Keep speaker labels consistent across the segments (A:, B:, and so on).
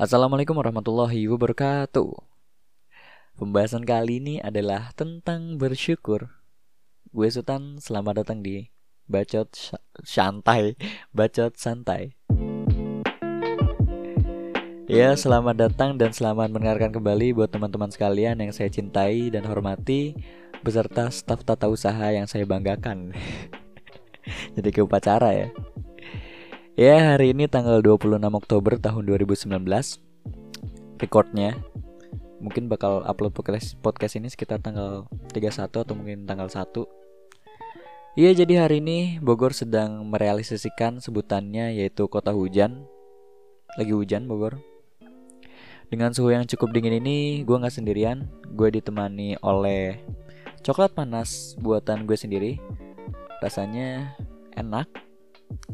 A: Assalamualaikum warahmatullahi wabarakatuh. Pembahasan kali ini adalah tentang bersyukur. Gue Sultan, selamat datang di Bacot Santai, Bacot Santai. Ya, selamat datang dan selamat mendengarkan kembali buat teman-teman sekalian yang saya cintai dan hormati beserta staf tata usaha yang saya banggakan. Jadi ke upacara ya. Ya, hari ini tanggal 26 Oktober tahun 2019. Recordnya mungkin bakal upload podcast, podcast ini sekitar tanggal 31 atau mungkin tanggal 1. Iya, jadi hari ini Bogor sedang merealisasikan sebutannya yaitu kota hujan. Lagi hujan Bogor. Dengan suhu yang cukup dingin ini, gue nggak sendirian. Gue ditemani oleh coklat panas buatan gue sendiri. Rasanya enak,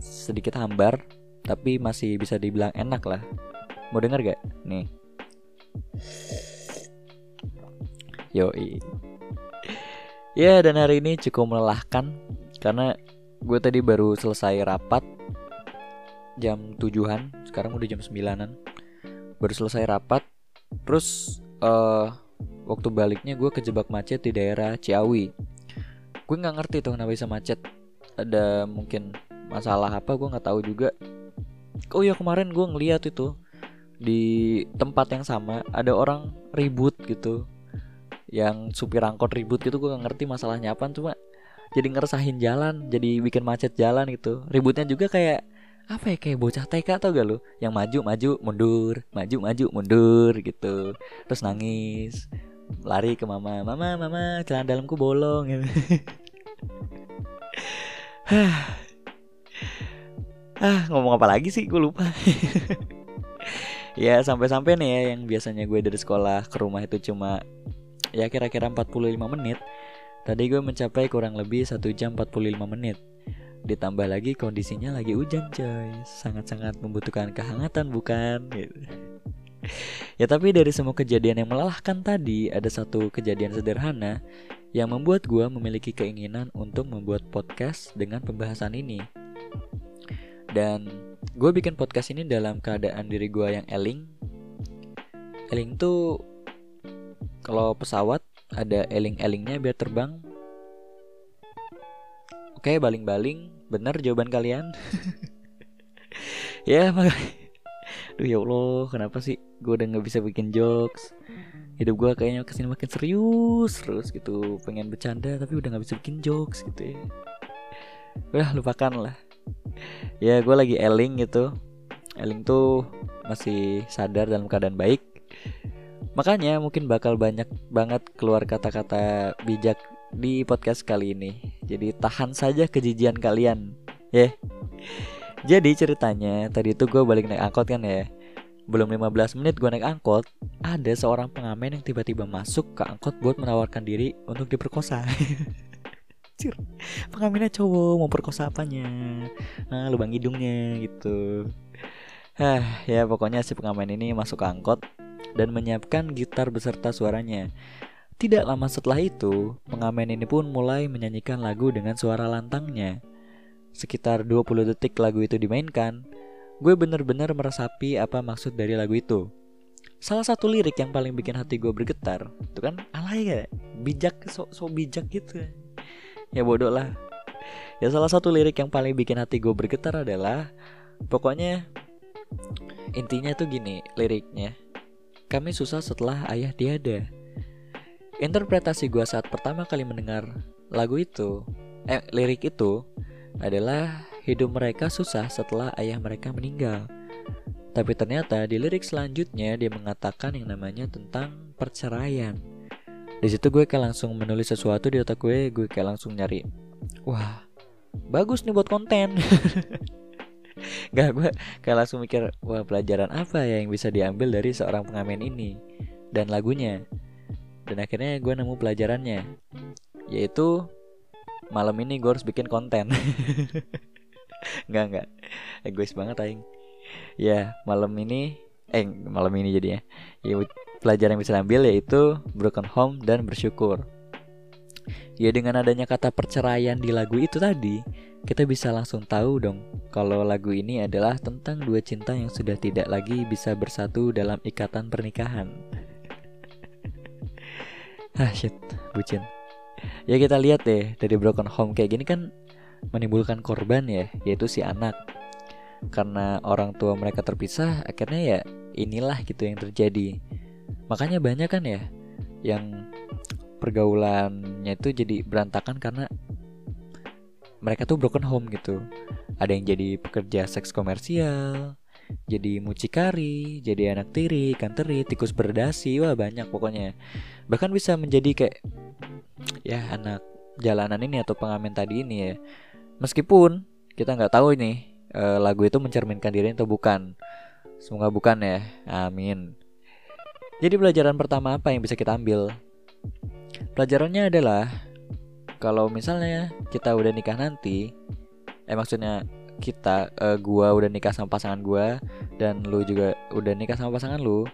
A: sedikit hambar, tapi masih bisa dibilang enak lah. Mau denger gak? Nih. Yoi. Ya, dan hari ini cukup melelahkan karena gue tadi baru selesai rapat jam tujuhan, sekarang udah jam sembilanan baru selesai rapat terus uh, waktu baliknya gue kejebak macet di daerah Ciawi gue nggak ngerti tuh kenapa bisa macet ada mungkin masalah apa gue nggak tahu juga. Oh ya kemarin gue ngeliat itu di tempat yang sama ada orang ribut gitu. Yang supir angkot ribut gitu gue gak ngerti masalahnya apa cuma jadi ngeresahin jalan jadi bikin macet jalan gitu. Ributnya juga kayak apa ya kayak bocah TK tau gak lu? Yang maju maju mundur maju maju mundur gitu. Terus nangis lari ke mama mama mama celana dalamku bolong. Gitu. Ah ngomong apa lagi sih? Gue lupa. Ya sampai-sampai nih ya yang biasanya gue dari sekolah ke rumah itu cuma ya kira-kira 45 menit. Tadi gue mencapai kurang lebih 1 jam 45 menit. Ditambah lagi kondisinya lagi hujan coy. Sangat-sangat membutuhkan kehangatan bukan? Gitu. ya tapi dari semua kejadian yang melelahkan tadi ada satu kejadian sederhana yang membuat gue memiliki keinginan untuk membuat podcast dengan pembahasan ini dan gue bikin podcast ini dalam keadaan diri gue yang eling eling tuh kalau pesawat ada eling-elingnya biar terbang Oke, baling-baling. Bener jawaban kalian? ya, makanya. Duh ya Allah, kenapa sih gue udah gak bisa bikin jokes? Hidup gue kayaknya ke sini makin serius terus gitu. Pengen bercanda tapi udah gak bisa bikin jokes gitu ya. Udah lupakan lah. Ya gue lagi eling gitu. Eling tuh masih sadar dalam keadaan baik. Makanya mungkin bakal banyak banget keluar kata-kata bijak di podcast kali ini. Jadi tahan saja kejijian kalian, ya. Yeah. Jadi ceritanya tadi itu gue balik naik angkot kan ya. Belum 15 menit gue naik angkot, ada seorang pengamen yang tiba-tiba masuk ke angkot buat menawarkan diri untuk diperkosa. Cir, pengamennya cowok mau perkosa apanya? Nah, lubang hidungnya gitu. Hah, ya pokoknya si pengamen ini masuk ke angkot dan menyiapkan gitar beserta suaranya. Tidak lama setelah itu, pengamen ini pun mulai menyanyikan lagu dengan suara lantangnya. Sekitar 20 detik lagu itu dimainkan, gue bener-bener meresapi apa maksud dari lagu itu. Salah satu lirik yang paling bikin hati gue bergetar, itu kan alay ya, bijak, so, so bijak gitu. Ya bodoh lah. Ya salah satu lirik yang paling bikin hati gue bergetar adalah, pokoknya intinya tuh gini liriknya. Kami susah setelah ayah tiada interpretasi gue saat pertama kali mendengar lagu itu, eh lirik itu adalah hidup mereka susah setelah ayah mereka meninggal. Tapi ternyata di lirik selanjutnya dia mengatakan yang namanya tentang perceraian. Di situ gue kayak langsung menulis sesuatu di otak gue, gue kayak langsung nyari, wah bagus nih buat konten. Gak gue kayak langsung mikir, wah pelajaran apa ya yang bisa diambil dari seorang pengamen ini dan lagunya? Dan akhirnya gue nemu pelajarannya yaitu malam ini gue harus bikin konten. Nggak nggak egois banget aing. Ya malam ini eh malam ini jadi ya ya pelajaran yang bisa ambil yaitu broken home dan bersyukur Ya dengan adanya kata perceraian di lagu itu tadi, kita bisa langsung tahu dong kalau lagu ini adalah tentang dua cinta yang sudah tidak lagi bisa bersatu dalam ikatan pernikahan. ah shit, bucin. Ya kita lihat deh dari broken home kayak gini kan menimbulkan korban ya, yaitu si anak. Karena orang tua mereka terpisah, akhirnya ya inilah gitu yang terjadi. Makanya banyak kan ya yang pergaulannya itu jadi berantakan karena mereka tuh broken home gitu. Ada yang jadi pekerja seks komersial, jadi mucikari, jadi anak tiri, ikan teri, tikus berdasi, wah banyak pokoknya. Bahkan bisa menjadi kayak ya anak jalanan ini atau pengamen tadi ini ya. Meskipun kita nggak tahu ini uh, lagu itu mencerminkan diri atau bukan. Semoga bukan ya. Amin. Jadi pelajaran pertama apa yang bisa kita ambil? Pelajarannya adalah kalau misalnya kita udah nikah nanti, eh maksudnya kita uh, gua udah nikah sama pasangan gua dan lu juga udah nikah sama pasangan lu,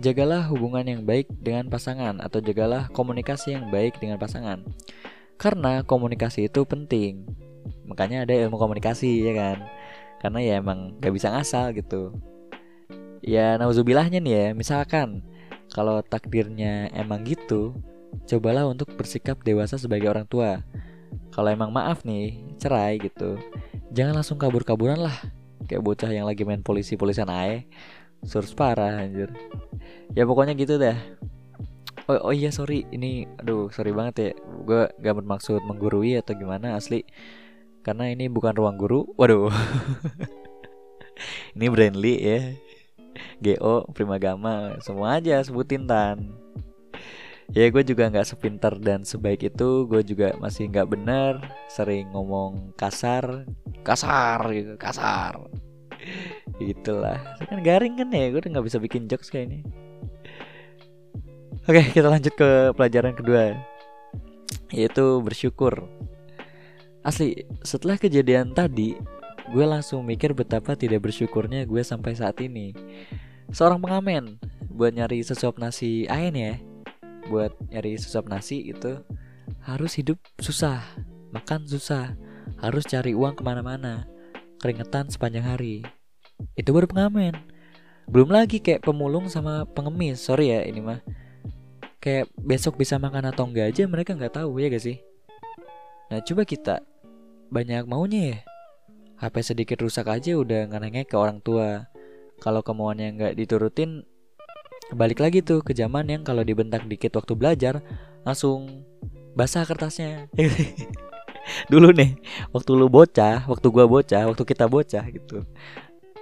A: jagalah hubungan yang baik dengan pasangan atau jagalah komunikasi yang baik dengan pasangan. Karena komunikasi itu penting. Makanya ada ilmu komunikasi ya kan. Karena ya emang gak bisa ngasal gitu. Ya nauzubillahnya nih ya, misalkan kalau takdirnya emang gitu, cobalah untuk bersikap dewasa sebagai orang tua. Kalau emang maaf nih, cerai gitu. Jangan langsung kabur-kaburan lah. Kayak bocah yang lagi main polisi-polisian ae. Surus parah anjir. Ya pokoknya gitu dah. Oh, oh iya sorry, ini aduh sorry banget ya. Gue gak bermaksud menggurui atau gimana asli. Karena ini bukan ruang guru. Waduh. ini Brandly ya. GO, Primagama, semua aja sebutin tan. Ya gue juga nggak sepinter dan sebaik itu. Gue juga masih nggak bener sering ngomong kasar. Kasar gitu. Kasar. Itulah kan garing kan ya? Gue udah nggak bisa bikin jokes kayak ini. Oke kita lanjut ke pelajaran kedua. Yaitu bersyukur asli setelah kejadian tadi gue langsung mikir betapa tidak bersyukurnya gue sampai saat ini seorang pengamen buat nyari sesuap nasi ain ya buat nyari sesuap nasi itu harus hidup susah, makan susah, harus cari uang ke mana-mana, keringetan sepanjang hari. Itu baru pengamen. Belum lagi kayak pemulung sama pengemis, sorry ya ini mah. Kayak besok bisa makan atau enggak aja mereka nggak tahu ya gak sih? Nah coba kita banyak maunya ya. HP sedikit rusak aja udah ngenengek ke orang tua. Kalau kemauannya nggak diturutin balik lagi tuh ke zaman yang kalau dibentak dikit waktu belajar langsung basah kertasnya dulu nih waktu lu bocah waktu gua bocah waktu kita bocah gitu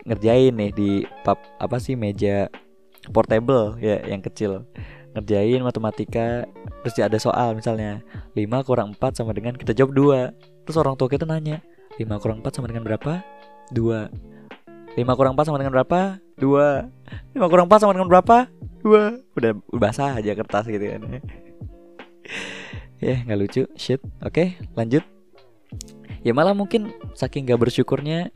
A: ngerjain nih di pap apa sih meja portable ya yang kecil ngerjain matematika terus ada soal misalnya 5 kurang 4 sama dengan kita jawab 2 terus orang tua kita nanya 5 kurang 4 sama dengan berapa? 2 5 kurang 4 sama dengan berapa? 2 5 kurang 4 sama dengan berapa? 2 Udah basah aja kertas gitu kan. Ya yeah, nggak lucu. Shit. Oke okay, lanjut. Ya malah mungkin saking gak bersyukurnya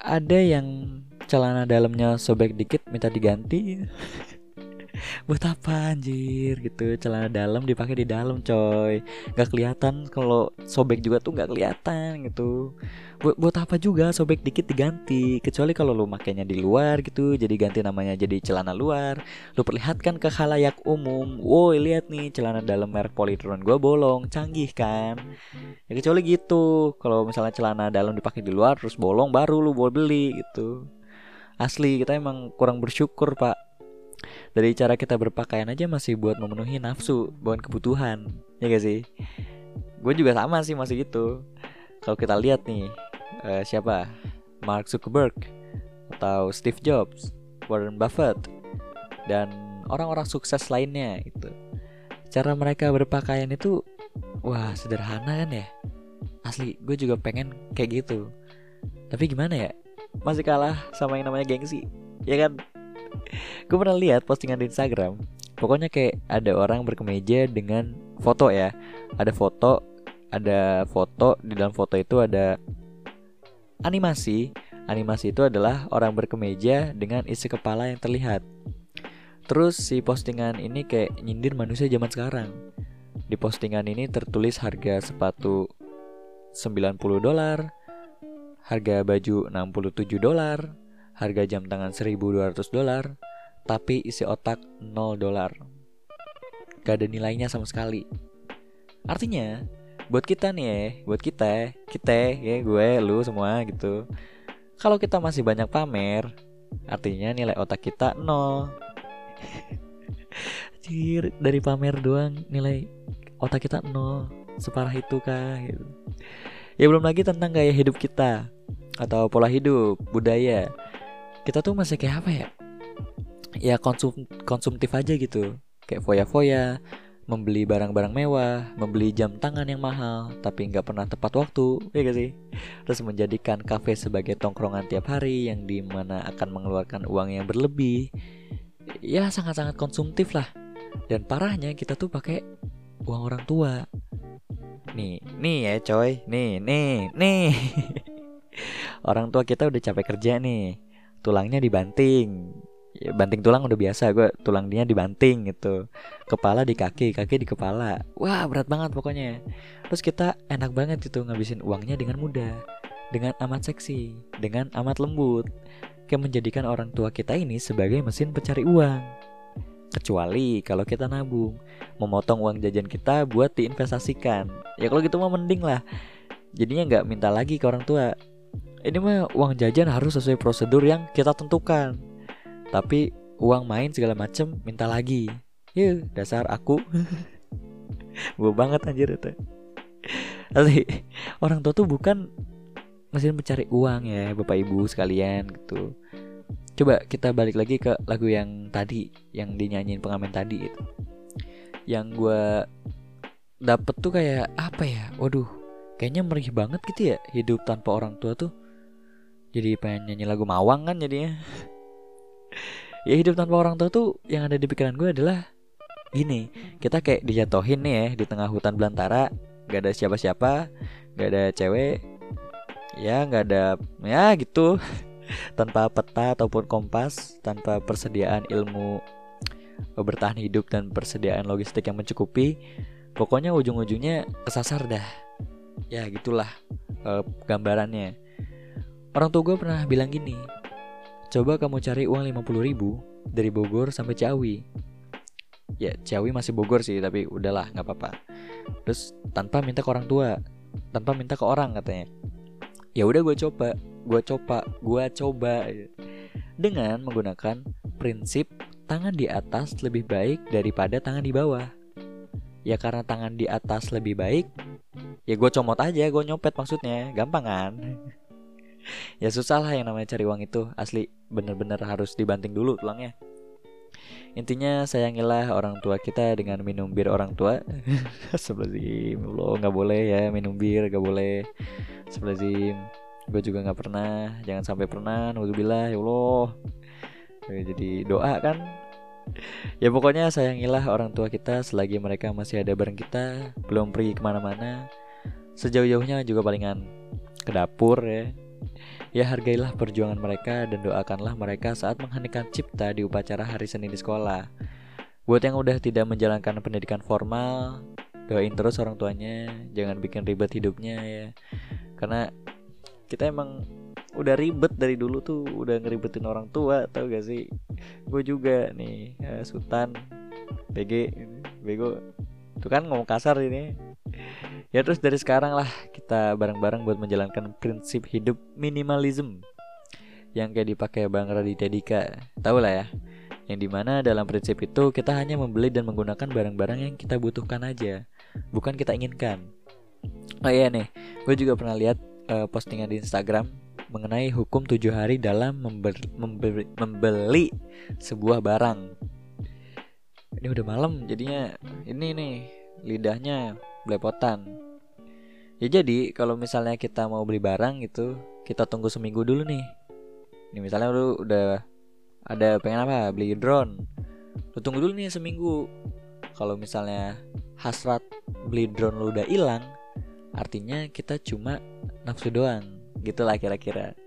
A: Ada yang celana dalamnya sobek dikit minta diganti buat apa anjir? Gitu celana dalam dipakai di dalam coy. Nggak kelihatan kalau sobek juga tuh nggak kelihatan gitu. Buat buat apa juga sobek dikit diganti. Kecuali kalau lu makainya di luar gitu. Jadi ganti namanya jadi celana luar. Lu perlihatkan ke khalayak umum. Woi lihat nih celana dalam merek Polytron gue bolong. Canggih kan? Ya kecuali gitu. Kalau misalnya celana dalam dipakai di luar terus bolong baru lu boleh beli gitu. Asli kita emang kurang bersyukur pak dari cara kita berpakaian aja masih buat memenuhi nafsu bukan kebutuhan. Ya gak sih? Gue juga sama sih masih gitu. Kalau kita lihat nih uh, siapa? Mark Zuckerberg atau Steve Jobs Warren Buffett dan orang-orang sukses lainnya itu cara mereka berpakaian itu wah sederhana kan ya? Asli gue juga pengen kayak gitu. Tapi gimana ya? Masih kalah sama yang namanya gengsi ya kan gue pernah lihat postingan di Instagram pokoknya kayak ada orang berkemeja dengan foto ya. Ada foto ada foto di dalam foto itu ada animasi. Animasi itu adalah orang berkemeja dengan isi kepala yang terlihat. Terus si postingan ini kayak nyindir manusia zaman sekarang. Di postingan ini tertulis harga sepatu 90 dolar, harga baju 67 dolar, harga jam tangan 1200 dolar, tapi isi otak 0 dolar. Gak ada nilainya sama sekali. Artinya, buat kita nih ya, buat kita, kita ya gue, lu semua gitu. Kalau kita masih banyak pamer, artinya nilai otak kita nol. Anjir, dari pamer doang nilai otak kita nol. Separah itu kah. Ya belum lagi tentang gaya hidup kita atau pola hidup, budaya. Kita tuh masih kayak apa ya? Ya konsum konsumtif aja gitu. Kayak foya-foya, membeli barang-barang mewah, membeli jam tangan yang mahal, tapi nggak pernah tepat waktu, ya gak sih? Terus menjadikan kafe sebagai tongkrongan tiap hari yang di mana akan mengeluarkan uang yang berlebih, ya sangat-sangat konsumtif lah. Dan parahnya kita tuh pakai uang orang tua. Nih, nih ya coy, nih, nih, nih. orang tua kita udah capek kerja nih, tulangnya dibanting, ya, banting tulang udah biasa gue tulang dia dibanting gitu. Kepala di kaki kaki di kepala. Wah berat banget pokoknya. Terus kita enak banget gitu ngabisin uangnya dengan mudah dengan amat seksi dengan amat lembut. Kayak menjadikan orang tua kita ini sebagai mesin pencari uang. Kecuali kalau kita nabung memotong uang jajan kita buat diinvestasikan. Ya kalau gitu mah mending lah. Jadinya nggak minta lagi ke orang tua ini mah uang jajan harus sesuai prosedur yang kita tentukan. Tapi uang main segala macem minta lagi. Ya dasar aku. Gue banget anjir itu. Asli, orang tua tuh bukan mesin mencari uang ya bapak ibu sekalian gitu. Coba kita balik lagi ke lagu yang tadi yang dinyanyiin pengamen tadi itu yang gue dapet tuh kayak apa ya? Waduh kayaknya merih banget gitu ya hidup tanpa orang tua tuh jadi pengen nyanyi lagu mawang kan jadinya. Ya hidup tanpa orang tua tuh yang ada di pikiran gue adalah gini. Kita kayak dijatuhin nih ya di tengah hutan belantara gak ada siapa-siapa gak ada cewek ya gak ada ya gitu. Tanpa peta ataupun kompas tanpa persediaan ilmu bertahan hidup dan persediaan logistik yang mencukupi pokoknya ujung-ujungnya kesasar dah. Ya gitulah uh, gambarannya orang tua gue pernah bilang gini Coba kamu cari uang 50 ribu dari Bogor sampai Ciawi. Ya Ciawi masih Bogor sih tapi udahlah nggak apa-apa. Terus tanpa minta ke orang tua, tanpa minta ke orang katanya. Ya udah gue coba, gue coba, gue coba dengan menggunakan prinsip tangan di atas lebih baik daripada tangan di bawah. Ya karena tangan di atas lebih baik, ya gue comot aja, gue nyopet maksudnya, gampang kan? ya susah lah yang namanya cari uang itu. Asli bener-bener harus dibanting dulu tulangnya. Intinya sayangilah orang tua kita dengan minum bir orang tua. Sebelum lo nggak boleh ya minum bir nggak boleh. Sebelum gue juga nggak pernah. Jangan sampai pernah. Alhamdulillah ya Allah. Jadi doa kan? Ya pokoknya sayangilah orang tua kita selagi mereka masih ada bareng kita. Belum pergi ke mana-mana. Sejauh-jauhnya juga palingan ke dapur ya Ya hargailah perjuangan mereka dan doakanlah mereka saat mengheningkan cipta di upacara hari Senin di sekolah. Buat yang udah tidak menjalankan pendidikan formal, doain terus orang tuanya, jangan bikin ribet hidupnya ya. Karena kita emang udah ribet dari dulu tuh udah ngeribetin orang tua tau gak sih gue juga nih ya, Sultan BG bego itu kan ngomong kasar ini ya terus dari sekarang lah kita bareng-bareng buat menjalankan prinsip hidup minimalism yang kayak dipakai Bang Raditya Dika. Tahu lah ya yang di mana dalam prinsip itu kita hanya membeli dan menggunakan barang-barang yang kita butuhkan aja bukan kita inginkan. Oh iya nih gue juga pernah lihat uh, postingan di Instagram mengenai hukum tujuh hari dalam membeli, membeli, membeli sebuah barang. Ini udah malam jadinya ini nih lidahnya belepotan. Ya jadi kalau misalnya kita mau beli barang gitu kita tunggu seminggu dulu nih. Ini misalnya lu udah ada pengen apa? Beli drone. Lu tunggu dulu nih seminggu. Kalau misalnya hasrat beli drone lu udah hilang artinya kita cuma nafsu doang. Gitulah kira-kira.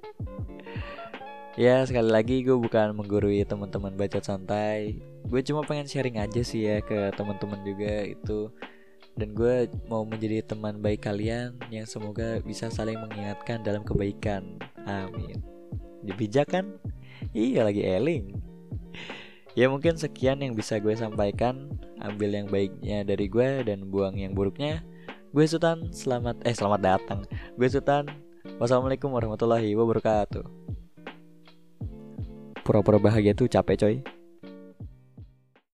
A: Ya sekali lagi gue bukan menggurui teman-teman baca santai. Gue cuma pengen sharing aja sih ya ke teman-teman juga itu dan gue mau menjadi teman baik kalian yang semoga bisa saling mengingatkan dalam kebaikan. Amin. Bijak kan? Iya lagi eling. Ya mungkin sekian yang bisa gue sampaikan. Ambil yang baiknya dari gue dan buang yang buruknya. Gue Sultan selamat eh selamat datang. Gue Sultan wassalamualaikum warahmatullahi wabarakatuh. Pura-pura bahagia tuh capek coy